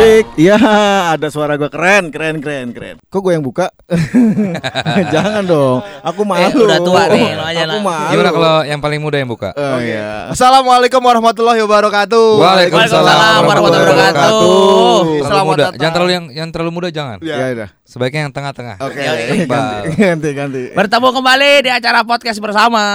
Asik. Iya, ada suara gua keren, keren, keren, keren. Kok gue yang buka? Jangan dong. Aku malu. Eh, udah tua nih, lo aja Aku lah. malu. Gimana kalau yang paling muda yang buka? Oh iya. Assalamualaikum warahmatullahi wabarakatuh. Waalaikumsalam warahmatullahi wabarakatuh. Terlalu Selamat muda. Jangan terlalu yang yang terlalu muda jangan. Ya. Ya udah. Sebaiknya yang tengah-tengah. Oke. Yoi. Ganti, ganti, ganti. Bertemu kembali di acara podcast bersama.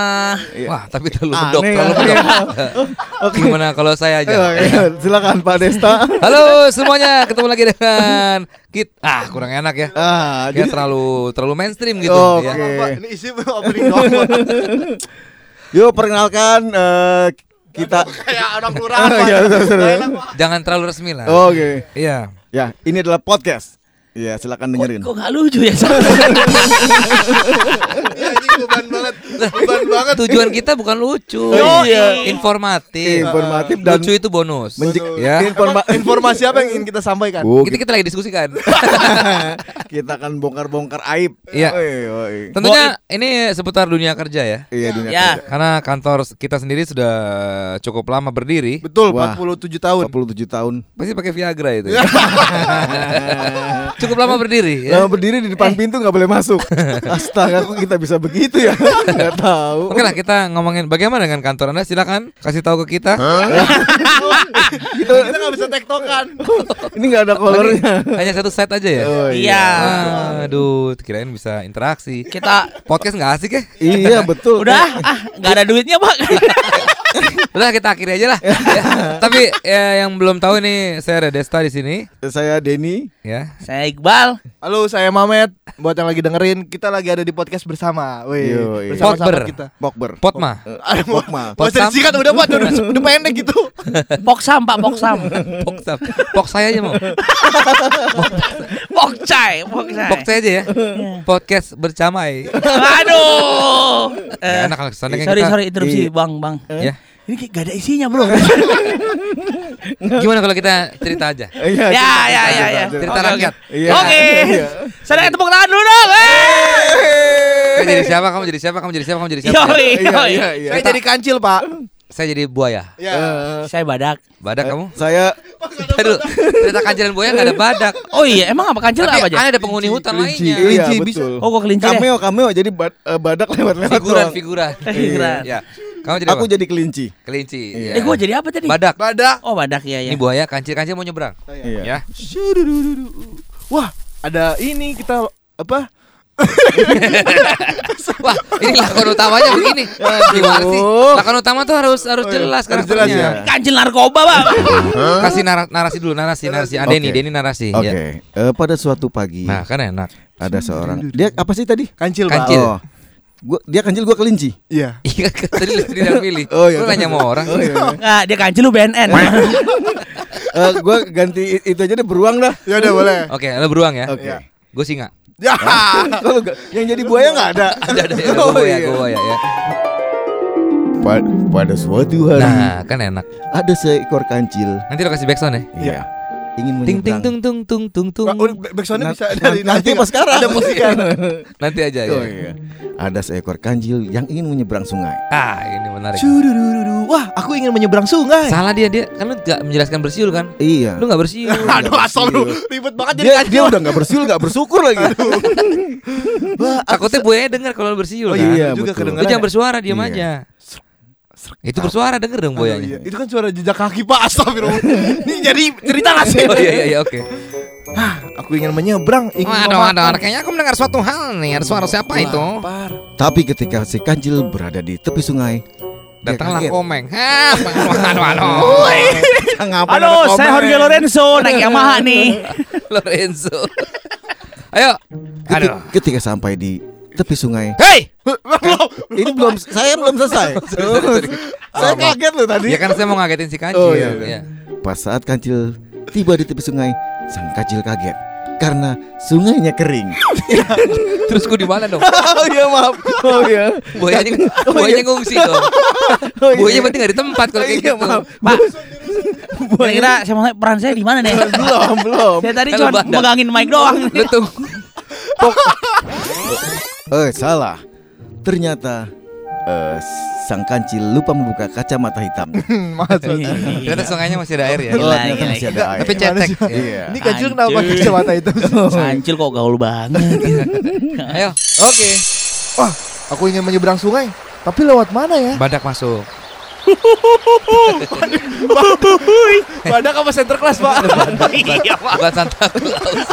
Iya. Wah, tapi terlalu Aneh, bedok, terlalu ya. bedok. Gimana kalau saya aja? Oke, silakan Pak Desta. Halo semuanya, ketemu lagi dengan Kit. Ah, kurang enak ya. Ah, Dia jadi terlalu terlalu mainstream gitu Oke. ya. Pak, ini isi opening doang. Yuk perkenalkan eh, kita Kayak orang. Pak. Iya. Jangan terlalu resmi lah. Oke. Iya. Ya, ini adalah podcast. Iya, silakan dengerin. Kok gak lucu ya? Iya, ini beban banget. Beban banget. Tujuan kita bukan lucu. Iya. Informatif. Informatif dan Lucu itu bonus. menje- ya. informa- Informasi apa yang ingin kita sampaikan? Oh, Kita kita lagi diskusikan. kita akan bongkar-bongkar aib. Iya. Tentunya ini seputar dunia kerja ya. Iya, dunia Ya. kerja. Karena kantor kita sendiri sudah cukup lama berdiri. Betul, Wah. 47 tahun. 47 tahun. Pasti pakai Viagra itu. ya. cukup lama berdiri ya. Lama berdiri di depan pintu nggak boleh masuk. Astaga, kok kita bisa begitu ya? Nggak tahu. Oke lah kita ngomongin bagaimana dengan kantor Anda silakan kasih tahu ke kita. Kita kita nggak bisa tektokan. Ini nggak ada kolornya. Hanya satu set aja ya. Oh, Iya. Aduh, kirain bisa interaksi. Kita Podcast nggak asik ya? Iya betul. udah ah nggak ada duitnya pak. Udah kita akhiri aja lah. Ya. Tapi ya, yang belum tahu nih saya ada Desta di sini Saya Denny. ya. Saya Iqbal. Halo, saya Mamet. Buat yang lagi dengerin, kita lagi ada di podcast bersama. Wih, iya. bersama Potber. sahabat kita. Bokber. Potma. Ada mau Pokma. Mau Potsam. disingkat udah Pak, udah, udah pendek gitu. Poksam pak Poksam. Poksam. Pok saya aja mau. Pokcai. Pokcai. Pok saya aja ya. Podcast bercamai. Aduh. Gak Eh, enak kalau kesannya kan sorry sorry interupsi Iya. bang bang. Ya. Ini kayak gak ada isinya bro. Gimana kalau kita cerita aja? Iya. ya ya ya cerita, ya. cerita. Rakyat. Iya. Oke. Iya. Saya tepuk tangan dulu dong. Kamu jadi siapa? Kamu jadi siapa? Kamu jadi siapa? Kamu jadi siapa? Yoi, Iya, yoi. iya, iya. Saya jadi kancil, Pak. Saya jadi buaya. Ya. Eh, Saya badak. Badak kamu? saya Aduh, cerita kancilan buaya nggak ada badak. Oh iya, emang apa kancil Tapi apa aja? ada penghuni hutan kelinci. lainnya. Iya, Kelinci bisa. betul. Oh, gua kelinci. Cameo, cameo jadi bad- eh, badak lewat-lewat Figuran, doang. figuran. Figuran. Ya. Kamu jadi Aku apa? jadi kelinci. kelinci. Iya. Eh, gua jadi apa tadi? Badak. Badak. Oh, badak ya ya. Ini buaya, kancil-kancil mau nyebrang. Iya. Ya. Wah, ada ini kita apa? Wah, ini lakon utamanya begini. Gimana sih? Lakon utama tuh harus harus jelas harus jelas ya. Kancil narkoba, Pak. Kasih nara- narasi dulu, narasi, narasi. Ah, Denny, Oke. Denny narasi. Oke, ya. eh, pada suatu pagi Nah, kan enak. ada seorang dia apa sih tadi? Kancil, Pak. Kancil. Oh, gua dia kancil gua kelinci. Iya. Iya, kan tadi lu tidak pilih. Oh, iya. Lu nanya sama orang. Oh, iya. Nah, dia kancil lu BNN. Eh, gua ganti itu aja deh beruang dah. Ya udah boleh. Oke, lu beruang ya. Oke. Iya. Gue singa. Ya. Kalau yang jadi buaya nggak ada. Ada ada ya, Oh, gue ya, iya. gue ya. Pa- pada suatu hari Nah, kan enak. ada seekor kancil. Nanti lo kasih backsound ya. Iya. Ingin Ting ting menyeberang. tung tung tung tung udah, backsoundnya Nanti- bisa dari nanti pas sekarang. Ada musiknya. Nanti aja ya. Oh iya. Ada seekor kancil yang ingin menyeberang sungai. Ah, ini menarik. Shududududu. Wah, aku ingin menyeberang sungai. Salah dia dia kan lu gak menjelaskan bersiul kan? Iya. Lu gak bersiul. Aduh, asal lu ribet banget jadi Dia, dia udah nggak bersiul nggak bersyukur lagi. Wah, aku Takutnya buayanya denger kalau lu bersiul Oh kan. iya, betul. juga Lu kedengeran. jangan bersuara, diam Iya. aja. Itu bersuara denger dong Aduh, iya. Itu kan suara jejak kaki Pak Astagfirullah Ini jadi cerita gak sih? Oh iya iya iya oke. Aku ingin menyeberang ingin Waduh, memakan. waduh, kayaknya aku mendengar suatu hal nih. Ada suara siapa itu? Tapi ketika si kancil berada di tepi sungai, Datanglah komeng. Hah, waduh, waduh. Ngapain Halo, saya? Jorge Lorenzo naik Yamaha nih. Lorenzo. Ayo. Keti- Aduh. Ketika sampai di tepi sungai, Hei. ini belum saya belum selesai. saya Oh, maaf. kaget loh tadi. Ya kan saya mau ngagetin si kancil. Oh, iya, iya. Iya. Pas saat kancil tiba di tepi sungai, sang kancil kaget karena sungainya kering. Terus gue di mana dong? oh iya maaf. Oh iya. Buayanya buayanya ngungsi dong. Oh, iya. Buayanya berarti gak di tempat kalau kayak Iya, gitu. maaf. Pak. Kira-kira saya mau peran saya di mana nih? belum belum. Saya tadi cuma megangin mic doang. Lu tuh Eh salah. Ternyata eh, sang kancil lupa membuka kacamata hitam. Maksudnya. Ternyata sungainya masih ada air ya. Oh, Gila, masih ada air. Tapi cetek. Iya. Ini kancil kenapa kacamata itu? Kancil kok gaul banget. Ayo, Oke. Wah, aku ingin menyeberang sungai. Tapi lewat mana ya? badak masuk. Badak apa center class, Pak? Iya, Pak. Bukan Santa Claus.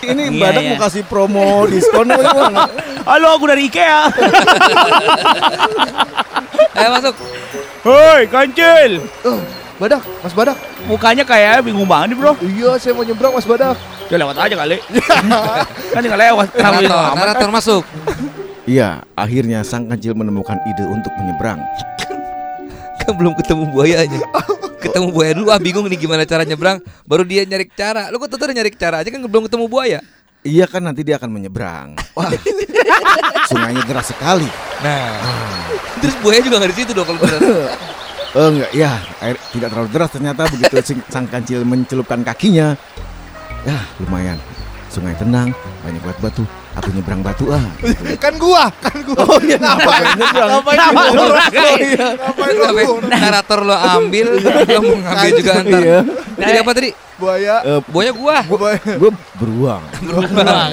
Ini Iya, badak iya. mau kasih promo diskon? Halo, aku dari IKEA. Ayo masuk. Hoi, kancil. Oh, Badak, Mas Badak. Mukanya kayak bingung banget nih, Bro. Iya, saya mau nyebrang Mas Badak. Ya lewat aja kali. kan tinggal lewat. Narator, amat? narator masuk. Iya, akhirnya sang kancil menemukan ide untuk menyeberang. Kan belum ketemu buayanya. Ketemu buaya dulu, ah bingung nih gimana cara nyebrang. Baru dia nyari cara. Lu kok tuh nyari cara aja kan belum ketemu buaya. Iya kan nanti dia akan menyeberang. Wah, sungainya deras sekali. Nah, terus buaya juga nggak di situ dong kalau bener. Oh enggak, ya air tidak terlalu deras ternyata begitu sang kancil mencelupkan kakinya. Ya lumayan, sungai tenang, banyak batu-batu. Aku nyebrang batu ah. Kan gua, kan gua. Oh iya, ngapain? Iya. Narator lo ambil, lo mau ngambil juga ntar. Iya. Jadi apa tadi? Buaya. Eh, Buaya gua. Buaya. gue beruang. Beruang.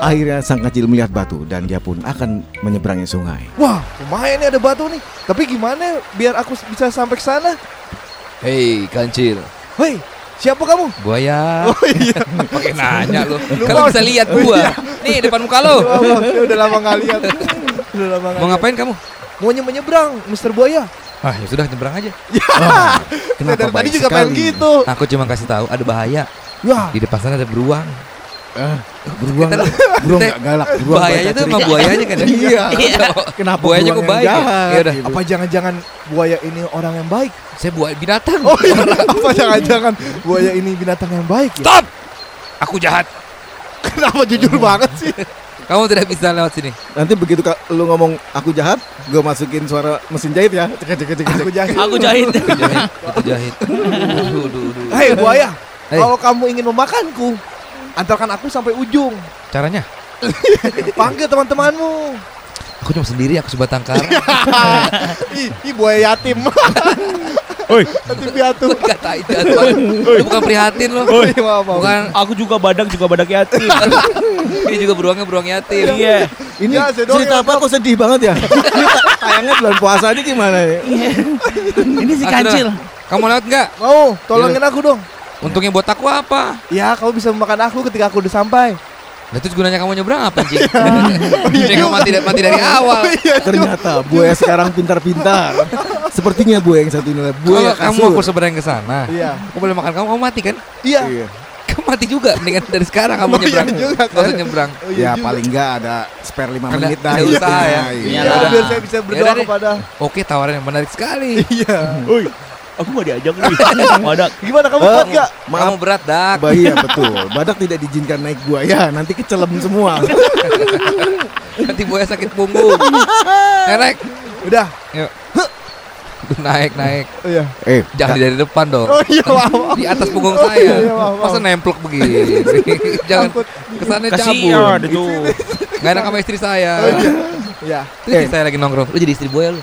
Akhirnya sang kancil melihat batu dan dia pun akan menyeberangi sungai. Wah, lumayan nih ada batu nih. Tapi gimana biar aku bisa sampai ke sana? Hei, kancil. Hei, siapa kamu? Buaya. Oh iya. Pakai nanya. Lu Kamu mau- bisa lihat gua. Nih depan muka lo. Oh, udah lama nggak lihat. Udah lama Mau ngapain kamu? Mau nye- menyeberang, Mister Buaya. Ah, ya sudah nyebrang aja. Wah, Saya kenapa dari tadi juga pengen gitu. Aku cuma kasih tahu ada bahaya. Ya, Di depan sana ada beruang. Ah, beruang, Kita- beruang nggak galak. Beruang Bahayanya tuh sama buayanya kan. ya? Iya. Iya. Kenapa Buayanya kok baik ya? jahat? Ya udah. gitu? apa jangan-jangan buaya ini orang yang baik? Saya buaya binatang. Oh iya, apa jangan-jangan buaya ini binatang yang baik ya? Stop. Aku jahat. Kenapa jujur banget sih? Kamu tidak bisa lewat sini. Nanti begitu Kak, lu ngomong aku jahat, gue masukin suara mesin jahit ya. Cek cek cek cek. Aku jahat. Aku jahit. Aku jahit. Aku jahit. Hei buaya, Hei. kalau kamu ingin memakanku, antarkan aku sampai ujung. Caranya? Panggil teman-temanmu. Aku cuma sendiri. Aku sebatang kara. ih, buaya yatim. Oi. Yatim piatu. Kata itu. Lu bukan prihatin lo. Oh, iya. Bukan. Aku juga badak juga badak yatim. Ini juga beruangnya beruang yatim. Iya. Ini Ya, cerita yang apa kok sedih banget ya? Tayangnya bulan puasa ini gimana ya? Ini si kancil. Kamu lewat nggak? Mau, tolongin aku dong. Untungnya buat aku apa? Ya, kamu bisa memakan aku ketika aku udah sampai. Nah, terus gunanya kamu nyebrang apa anjing? iya Dia nggak juga. mati, mati dari awal. Iya, Ternyata buaya sekarang pintar-pintar. Sepertinya buaya yang satu ini adalah Kalau buaya kamu aku sebenarnya ke sana, Iya. aku boleh makan kamu, kamu mati kan? Iya. Iya. Kamu mati juga. Mendingan dari sekarang kamu Oh, iya nyebrang. juga, Nggak usah kan? nyebrang. Oh, iya Ya juga. paling enggak ada spare 5 Ada- menit dah. ada usaha ya. Iya. Ya, biar saya bisa berdoa Yaudah deh. kepada. Oke, tawaran yang menarik sekali. Iya. Oi. Aku gak diajak nih. Badak. Gimana kamu Eh, kuat gak? Maaf, Kamu berat, Dak. Bahaya betul. Badak tidak diizinkan naik buaya, nanti kecelem semua. Nanti buaya sakit punggung. Eh, naik. Udah. Yuk. Naik, naik. Oh, iya. eh, Jangan dari depan dong. Oh iya, maaf. maaf. Di atas punggung Oh, saya. iya, maaf, maaf. Masa nemplok begini? Jangan Kasihan cabut. itu. Gak enak sama istri saya. Iya. Terus istri saya lagi nongkrong. Lu jadi istri buaya lu.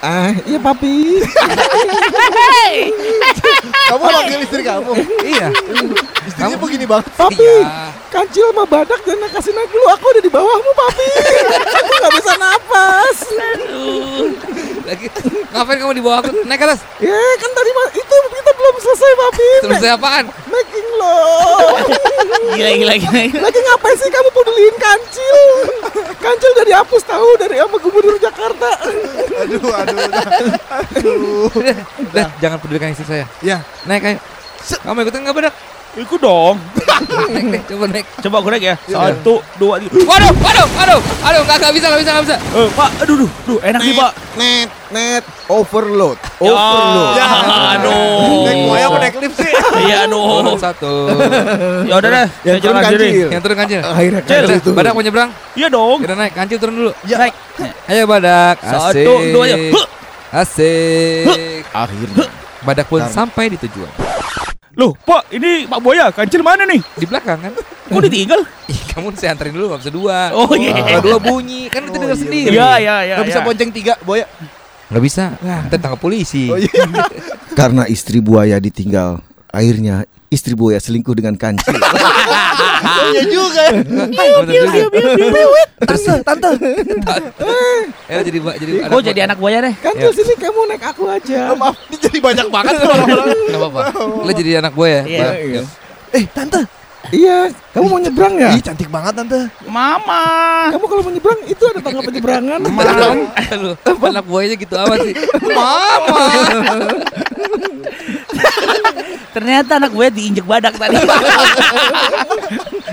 ah, iya papi. Kamu panggil istri kamu. iya. Istrinya begini banget. Papi, Iya. kancil sama badak jangan kasih naik dulu. Aku udah di bawahmu, papi. Aku nggak bisa napas. Lagi ngapain kamu di bawah aku? Naik ke atas. Ya kan tadi itu kita belum selesai, papi. Saya apaan? Making love. Gila gila gila. Lagi ngapain sih kamu peduliin kancil? Kancil udah dihapus tahu dari sama gubernur Jakarta. Aduh, aduh. udah. Aduh. Udah, jangan pedulikan istri saya. Ya. Naik ayo. Kamu ikutin nggak bedak? Ikut dong. Coba naik. Coba aku naik ya. Satu, dua, tiga. Waduh, waduh, waduh, aduh, nggak nggak bisa, nggak bisa, nggak bisa. Eh, Pak, aduh, aduh, aduh, enak nih, Pak. Net, net, overload, overload. Ya, aduh. Naik buaya apa naik lift sih? Iya, aduh. satu. Ya udah deh, Yang saya turun kancil. Yang turun kancil. Akhirnya Cil, kancil itu. Badak mau nyebrang? Iya dong. Kita naik, kancil turun dulu. Ya. Naik. Ayo badak. Satu, dua, ya. Asik. Akhirnya. Badak pun sampai di tujuan. Loh, Pak, ini Pak Boya, kancil mana nih? Di belakang kan? Kok ditinggal? Ih, kamu saya anterin dulu, nggak bisa dua. Oh, iya. Kalau dua bunyi, kan kita Oh, dengar iya. sendiri. Iya, iya, iya. Gak bisa iya. bonceng tiga, boya. Nggak bisa. Ntar tangkap polisi. Oh iya. Karena istri buaya ditinggal, akhirnya istri buaya selingkuh dengan kancil. Oh iya juga. ya. Tante, tante. Ya jadi jadi Gue jadi anak buaya deh. Kancil sini kamu naik aku aja. Oh, maaf, ini jadi banyak banget orang-orang. Enggak apa-apa. Lo jadi anak gue ya. Iya. Bang. Iya. Eh, tante. Iya, kamu mau nyebrang ya? Ih, cantik banget tante. Mama. Kamu kalau mau nyebrang itu ada tanggal penyeberangan. Mam. Lu anak buahnya gitu amat sih. Mama. Ternyata anak buaya diinjek badak tadi.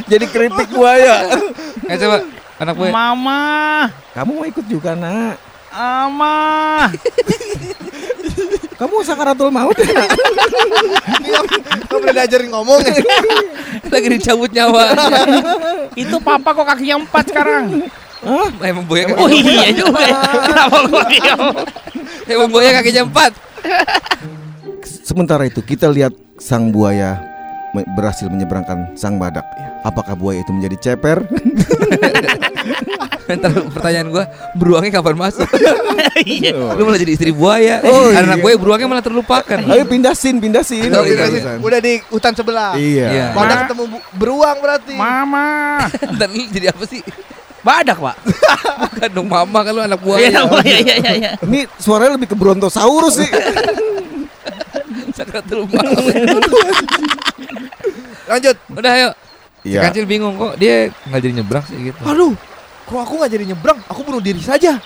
Jadi kritik buaya. Eh coba anak buaya. Mama. Kamu mau ikut juga nak? Ama. Kamu sakaratul maut ya? Kamu udah diajarin ngomong ya? Lagi dicabut nyawa. Itu papa kok kakinya empat sekarang. Emang buaya Oh iya juga. Kenapa lu diam? Emang buaya kakinya empat. Sementara itu kita lihat sang buaya berhasil menyeberangkan sang badak. Apakah buaya itu menjadi ceper? Ntar pertanyaan gua, beruangnya kapan masuk? Iya. Lu malah jadi istri buaya. Oh, Anak iya. buaya beruangnya malah terlupakan. Ayo pindah sin, pindah sin. Oh, iya, Udah iya. di- Udah di hutan sebelah. Iya. Iya. Pada Ma- ketemu beruang berarti. Mama. Ntar lu jadi apa sih? Badak, Pak. Bukan dong mama kan lu anak buaya. Iya, iya, iya, iya, iya. Ini suaranya lebih ke Brontosaurus sih. Sakratul maut. Lanjut. Udah ayo. Si Iya. kancil bingung kok dia nggak jadi nyebrang sih gitu. Aduh, kok aku nggak jadi nyebrang? Aku bunuh diri saja.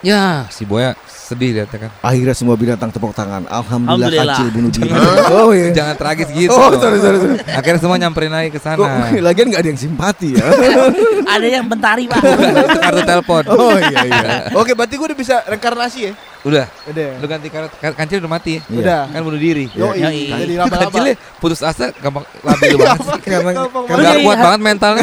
Ya, si buaya sedih lihatnya kan. Akhirnya semua binatang tepuk tangan. Alhamdulillah, Alhamdulillah. kancil bunuh diri. Jangan. Oh iya. Jangan tragis gitu. Oh, dong. sorry, sorry, sorry. Akhirnya semua nyamperin lagi ke Kok sana. lagian nggak ada yang simpati ya? Ada yang bentari, Pak. Itu kartu telepon. Oh iya iya. Oke, berarti gue udah bisa reinkarnasi ya? Udah, Udah. lu ganti kartu kan- kancil udah mati. Iya. Udah. Kan bunuh diri. Yo, Yoi. jadi laba-laba. kancilnya putus asa gampang labil banget sih. Karena karena Gak Iya, kuat iya. banget mentalnya.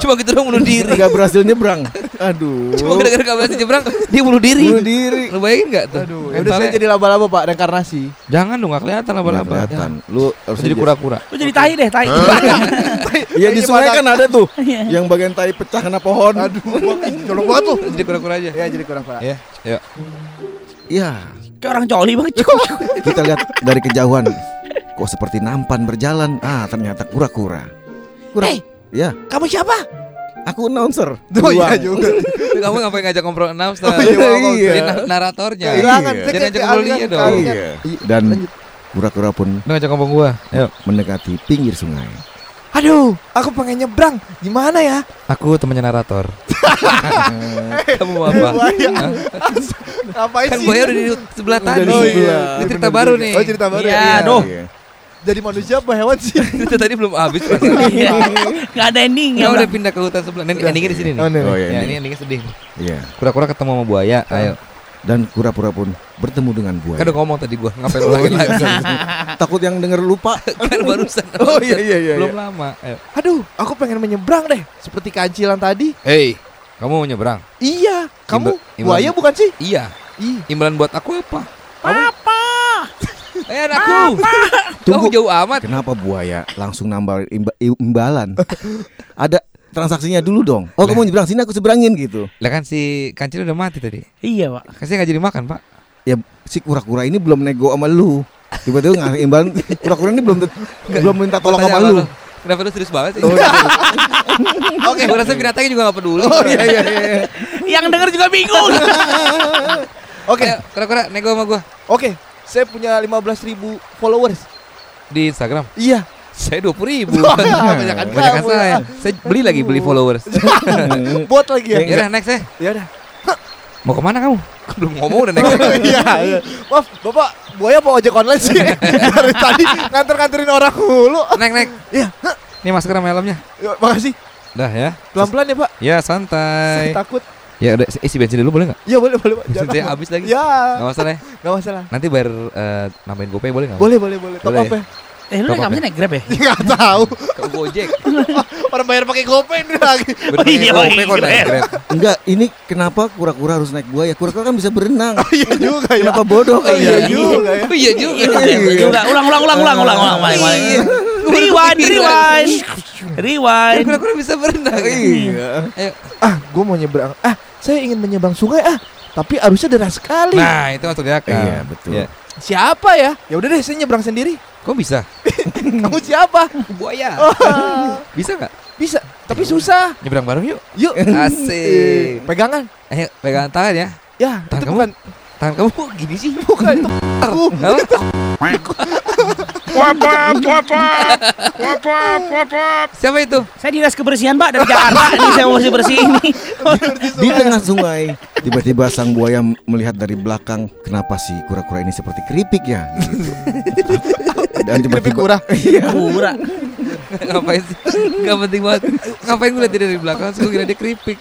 Cuma gitu doang bunuh diri. nggak berhasil nyebrang. Aduh. Cuma gara-gara gak berhasil nyebrang, dia bunuh diri. bunuh diri. Lu bayangin gak tuh? Aduh, ya udah saya jadi laba-laba Pak, reinkarnasi. Jangan dong, gak kelihatan Nggak laba-laba. kelihatan. Lu harus Jadi kura-kura. Lu jadi tai deh, tai. Iya di sungai kan ada tuh Iya. yang bagian tai pecah kena pohon. Aduh, colok banget tuh. Jadi kura-kura aja. Ya, jadi kurang Pak. Ya, yuk. Iya. Kayak orang coli banget. Kita lihat dari kejauhan. Kok seperti nampan berjalan? Ah, ternyata kura-kura. Kura. Eh. Ya, Kamu siapa? Aku announcer. Oh iya juga. Kamu ngapain ngajak ngobrol announcer? Oh, iya, maaf. Iya. Jadi na- naratornya. Iya. Saya Jangan kayak ajak ngobrol dia dong. Iya. Dan kura-kura pun ngajak ngomong gua. Yuk. mendekati pinggir sungai. Aduh, aku pengen nyebrang. Gimana ya? Aku temannya narator. Kamu mau apa? Ngapain Kan sih? buaya udah di sebelah tadi. di sebelah. Ini cerita baru nih. Oh, cerita baru. Iya, ya? aduh. Iya. Jadi manusia apa hewan sih? Cerita tadi belum habis. Iya. Nggak ada ending Ya udah pindah ke hutan sebelah. Nih, endingnya di sini nih. Oh. Oh, iya, Ya, ini. endingnya sedih. Iya. Kura-kura ketemu sama buaya. Ayo. Dan kura-kura pun bertemu dengan buaya. Kan udah ngomong tadi gua. Ngapain ulangin lagi? Takut yang denger lupa. kan barusan. Oh, iya, iya, iya, Belum iya. lama. Ayo. Aduh, aku pengen menyebrang deh. Seperti kancilan tadi. Hey, kamu mau nyebrang? Iya, kamu Imba- buaya bukan sih? Iya. Ih, Imbalan buat aku apa? Papa. Eh anakku. Tunggu. jauh amat. Kenapa buaya langsung nambah imba- imbalan? Ada transaksinya dulu dong. Oh, kamu nyebrang sini aku seberangin gitu. Lah kan si kancil udah mati tadi. Iya, Pak. Saya nggak jadi makan, Pak. Ya si kura-kura ini belum nego sama lu. Tiba-tiba ngasih imbalan. Kura-kura ini belum belum minta tolong sama lu. Kenapa lu serius banget sih? Oh, iya. Oke, gua rasa binatangnya juga gak peduli. Oh iya iya iya. Yang denger juga bingung. Oke, kura-kura nego sama gua oke. Saya punya 15.000 followers. di Instagram. Iya. Saya dua puluh ribu. Banyakan kamu, saya. ya. Saya beli lagi beli followers. Bot lagi ya. Ya udah next ya. Ya udah. Mau ke mana kamu? Belum ngomong udah next. Iya, iya. Maaf, Bapak, buaya apa ojek online sih? Dari tadi nganter-nganterin orang mulu. Next next. Iya. Ini masker sama helmnya. Ya, makasih. Dah ya. Pelan-pelan ya, Pak. Ya Saya santai. takut. Ya udah isi bensin dulu boleh nggak? Ya boleh, boleh, Pak. Bensin saya habis lagi. Ya, Gak masalah ya. nggak masalah. Nanti bayar eh, nambahin gopay boleh nggak? Boleh, boleh, boleh. Top Boleh. up ya? Eh, lu up naik Grab ya? Nggak tahu. Ke Gojek. Orang bayar pakai GoPay ini lagi. Bener iya, gopay kok iya. naik Grab. Enggak, ini kenapa kura-kura harus naik buaya? Kura-kura kan bisa berenang. Iya juga ya. Kenapa bodoh Oh, iya juga ya. Oh iya juga. Iya, juga. Ulang, ulang, ulang, ulang, ulang, ulang. Rewind, rewind, rewind. Kura-kura bisa berenang. Iya. Ayo. Ah, gue mau nyebrang. Ah, saya ingin menyeberang sungai. Ah, tapi arusnya deras sekali. Nah, itu masuk akal. Iya, betul. Ya. Siapa ya? Ya udah deh, saya nyebrang sendiri. Kok bisa? Kamu siapa? Buaya. Oh, Bisa nggak? bisa, tapi susah. Nyebrang bareng yuk. Yuk. Asik. Pegangan. Ayo pegangan tangan ya. Ya, Tangan itu kamu? bukan Tangan kamu kok gini sih? bukan itu aku. Apa? Siapa itu? Saya dinas kebersihan Pak dari Jakarta. Ini saya mau bersih bersih ini. Di tengah sungai, tiba-tiba sang buaya melihat dari belakang, kenapa sih kura-kura ini seperti keripik ya? Dan Keripik tiba-tiba murah. Iya. Ngapain sih? Gak penting banget. Ngapain gue liat dia dari belakang? Gue kira dia keripik.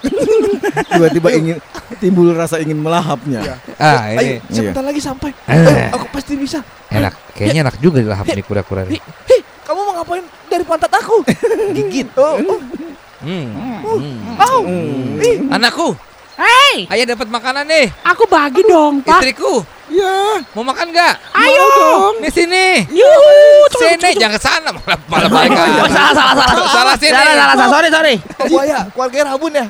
tiba-tiba ingin timbul rasa ingin melahapnya. Ah Ayo, ini sebentar lagi sampai. Eh. Eh, aku pasti bisa. enak. Kayaknya enak juga dilahap nih kura-kura nih. Hei, kamu mau ngapain dari pantat aku? Gigit. Oh, oh. Hmm. Hmm. Au. Ih, Anakku, Hei, ayah dapat makanan nih. aku bagi dong Pak. Istriku, Ya, mau makan nggak? Ayo. dong. Di sini. Yuhu. Sini, jangan ke sana malah malah balik Oh, lagi. salah salah salah. Salah sini. Salah salah salah. Sorry sorry. buaya, keluarga Rabun ya.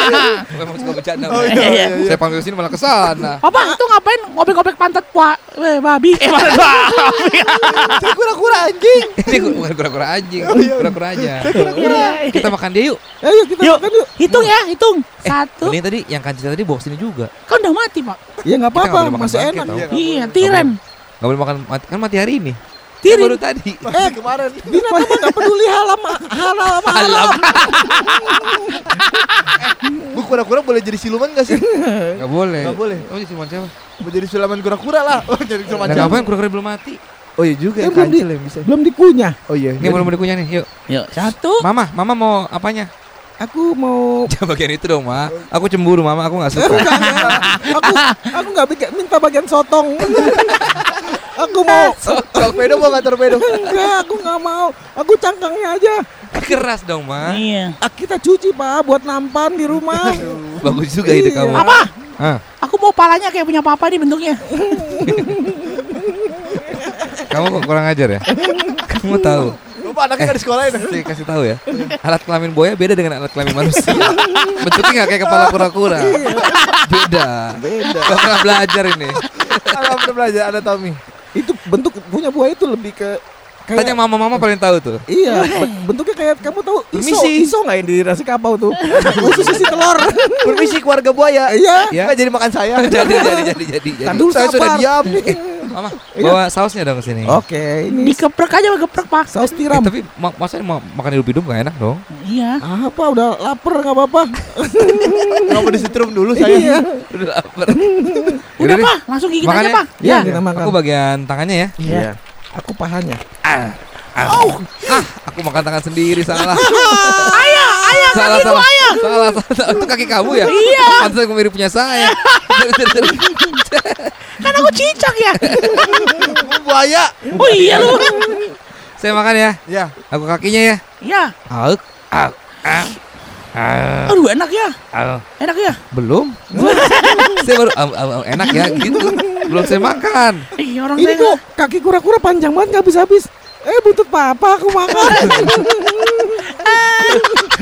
Memang suka bercanda. Oh, iya, iya, iya. Saya panggil sini malah ke sana. Apa itu ngapain ngobek-ngobek pantat Pak? Eh babi. Eh pantat babi. Saya kura-kura anjing. Ini bukan kura-kura anjing, Oh, iya. kura-kura aja. Iya. Kita makan dia yuk. ayo kita Yuk, makan yuk. hitung ya, hitung. Eh, Satu. Ini tadi yang kancil tadi bawa sini juga. Kan udah mati, Pak. Ya nggak apa-apa, masih enak. Iya. Iya, tiren. Gak boleh makan mati, kan mati hari ini. Tirin. Kan baru tadi. Eh, kemarin. Binatang mah nggak peduli halam halal sama halal. Bu kura-kura boleh jadi siluman gak sih? Gak boleh. Nggak boleh. Oh, jadi cuma siapa? Mau jadi siluman kura-kura lah. Oh, jadi siluman siapa? ngapain kura-kura belum mati? Oh iya juga Eh, ya, belum di- bisa. Belum dikunyah. Oh iya. Ini mau dikunyah nih, yuk. Yuk, satu. Mama, mama mau apanya? Aku mau Jangan bagian itu dong, Ma. Aku cemburu, Mama. Aku gak suka. Enggak, enggak. aku aku nggak bikin- minta bagian sotong. aku mau Torpedo mau nggak torpedo? enggak, aku nggak mau. Aku cangkangnya aja. Keras dong, Ma. Iya. Ah, kita cuci pak buat nampan di rumah. Bagus juga ide Iya. kamu. Apa? Hah, Aku mau palanya kayak punya papa nih bentuknya. kamu kok kurang ajar ya? Kamu tahu. Lupa anaknya nggak di sekolah ini. Saya kasih tahu ya. Alat kelamin buaya beda dengan alat kelamin manusia. Bentuknya nggak kayak kepala kura-kura. Beda. Beda. Gak pernah belajar ini. Kalau pernah belajar ada Tommy. Itu bentuk punya buaya itu lebih ke kayak Tanya mama-mama paling tahu tuh. Iya, be- bentuknya kayak kamu tahu iso, Permisi. iso nggak yang di nasi kapau tuh? Khusus isi telur. Permisi keluarga buaya. Iya. Ya. Nggak jadi makan saya. jadi jadi jadi jadi. jadi. Dulu Saya sudah diam. Mama, Iya. bawa sausnya dong ke sini. Oke, ini Dikeprek aja geprek, Pak. saus Eh, tiram. tapi ma masa mau makan hidup-hidup gak enak dong? Iya. Apa udah lapar nggak apa-apa? Nggak mau disetrum dulu saya. Iya. Udah lapar. Udah. Pak. Langsung gigit Makan aja, ya? Pak. Iya, kita makan. Aku bagian tangannya ya. Iya. Aku pahanya. Ah, ah, aku makan tangan sendiri salah. Ayah, ayah, salah, kaki salah. gua, ayah. Salah, salah. Itu kaki kamu ya? Iya. Pantesan aku mirip punya saya. Kan aku cicak ya. Buaya. Oh iya lu. saya makan ya. Ya. Aku kakinya ya. Iya. Auk, auk, auk. Ah, Aduh, enak ya. auk. Enak ya. Belum. saya baru au, au, au, enak ya gitu. Belum saya makan. Ih, orang Ini kok kaki kura-kura panjang banget nggak habis-habis. Eh buntut papa aku makan.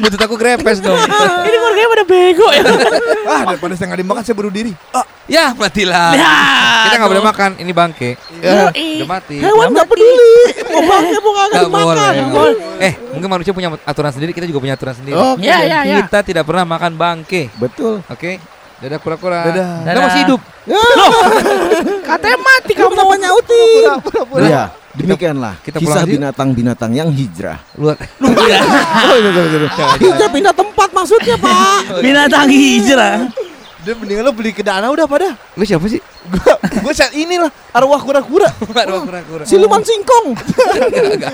Buntut aku grepes dong. Ini keluarganya pada bego ya. Ah, daripada saya nggak dimakan saya bunuh diri. Ah, ya matilah. Ya, Kita nggak boleh makan. Ini bangke. Yoi. Udah mati. Hewan nggak peduli. Mau bangke mau Nggak dimakan. boleh. Eh, mungkin manusia punya aturan sendiri. Kita juga punya aturan sendiri. Oke. Ya, ya, ya. Kita tidak pernah makan bangke. Betul. Oke. Dadah kura-kura. Dadah. Kita Dadah. masih hidup. Ya, Katanya mati kamu kamu. kenapa nyautin? pura-pura. Demikianlah kita kisah binatang-binatang yang hijrah. Luar. Oh, iya, iya, iya. Hijrah pindah tempat maksudnya, Pak. Binatang hijrah. Dia mendingan lo beli ke dana udah pada. Lu siapa sih? Gua gua saat inilah arwah kura-kura. Aduh, kura-kura. Siluman singkong.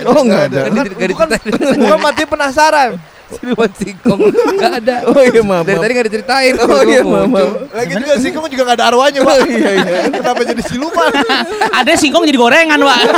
Oh, enggak ada. Kan di- nggak Bukan, bukan mati penasaran. Siluman singkong. Enggak ada. Oh iya, maaf. Dari tadi enggak diceritain. Oh iya, maaf. Lagi juga singkong juga nggak ada arwahnya, Pak. iya, iya. Kenapa jadi siluman? Ada singkong jadi gorengan, Pak.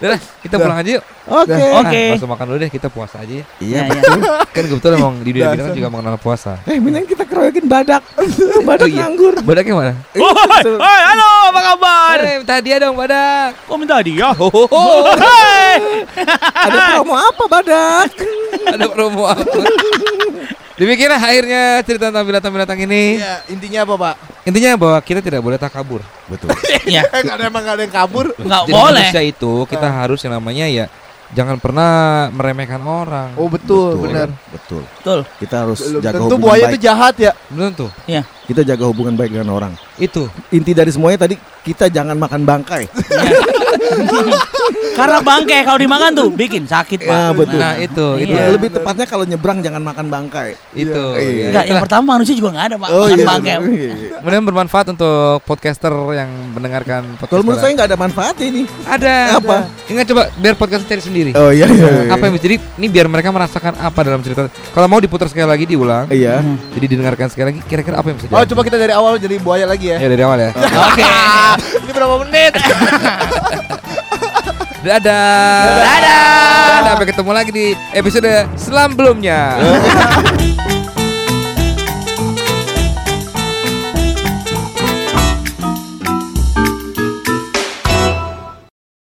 Udah lah, kita pulang aja yuk. Oke. Oke. Nah, langsung makan dulu deh, kita puasa aja ya. Iya, Ya, ya. betul. Kan kebetulan emang di dunia Dasar. binatang juga mengenal puasa. Eh, mending kita keroyokin badak. badak Oh iya. nganggur. Badaknya mana? Woi, woi, halo, apa kabar? Eh, minta dia dong, badak. Kok minta dia? Oh, Hei. Ada promo apa badak? ada promo apa? Demikianlah akhirnya cerita tentang binatang-binatang ini. Iya, intinya apa, Pak? Intinya bahwa kita tidak boleh takabur. Betul. Ya, Eh, nggak ada emang nggak ada yang kabur. nggak Jadi boleh. manusia itu kita harus yang namanya ya jangan pernah meremehkan orang. Oh, betul, benar. Betul. Betul. Kita harus jaga Tentu buaya baik. itu jahat ya. Belum tuh. Kita jaga hubungan baik dengan orang. Itu. Inti dari semuanya tadi kita jangan makan bangkai. Karena bangke kalau dimakan tuh bikin sakit, Pak. Ah, betul. Nah, itu, itu. Iya. Lebih tepatnya kalau nyebrang jangan makan bangkai. Itu. Iya. Enggak, yang pertama manusia juga enggak ada, Pak. Oh Makan iya. bangke. benar. Iya, iya. Bermanfaat untuk podcaster yang mendengarkan podcast. Kalau menurut saya nggak ada manfaatnya ini. ada. Apa? Ingat coba biar podcast cari sendiri. Oh iya iya. iya. Apa yang jadi ini biar mereka merasakan apa dalam cerita. Kalau mau diputar sekali lagi diulang. Iya. Jadi didengarkan sekali lagi kira-kira apa yang bisa Oh, coba kita dari awal jadi buaya lagi ya. Ya dari awal ya. Oke. Ini berapa menit? Dadah. Dadah. Dadah. Sampai ketemu lagi di episode selanjutnya.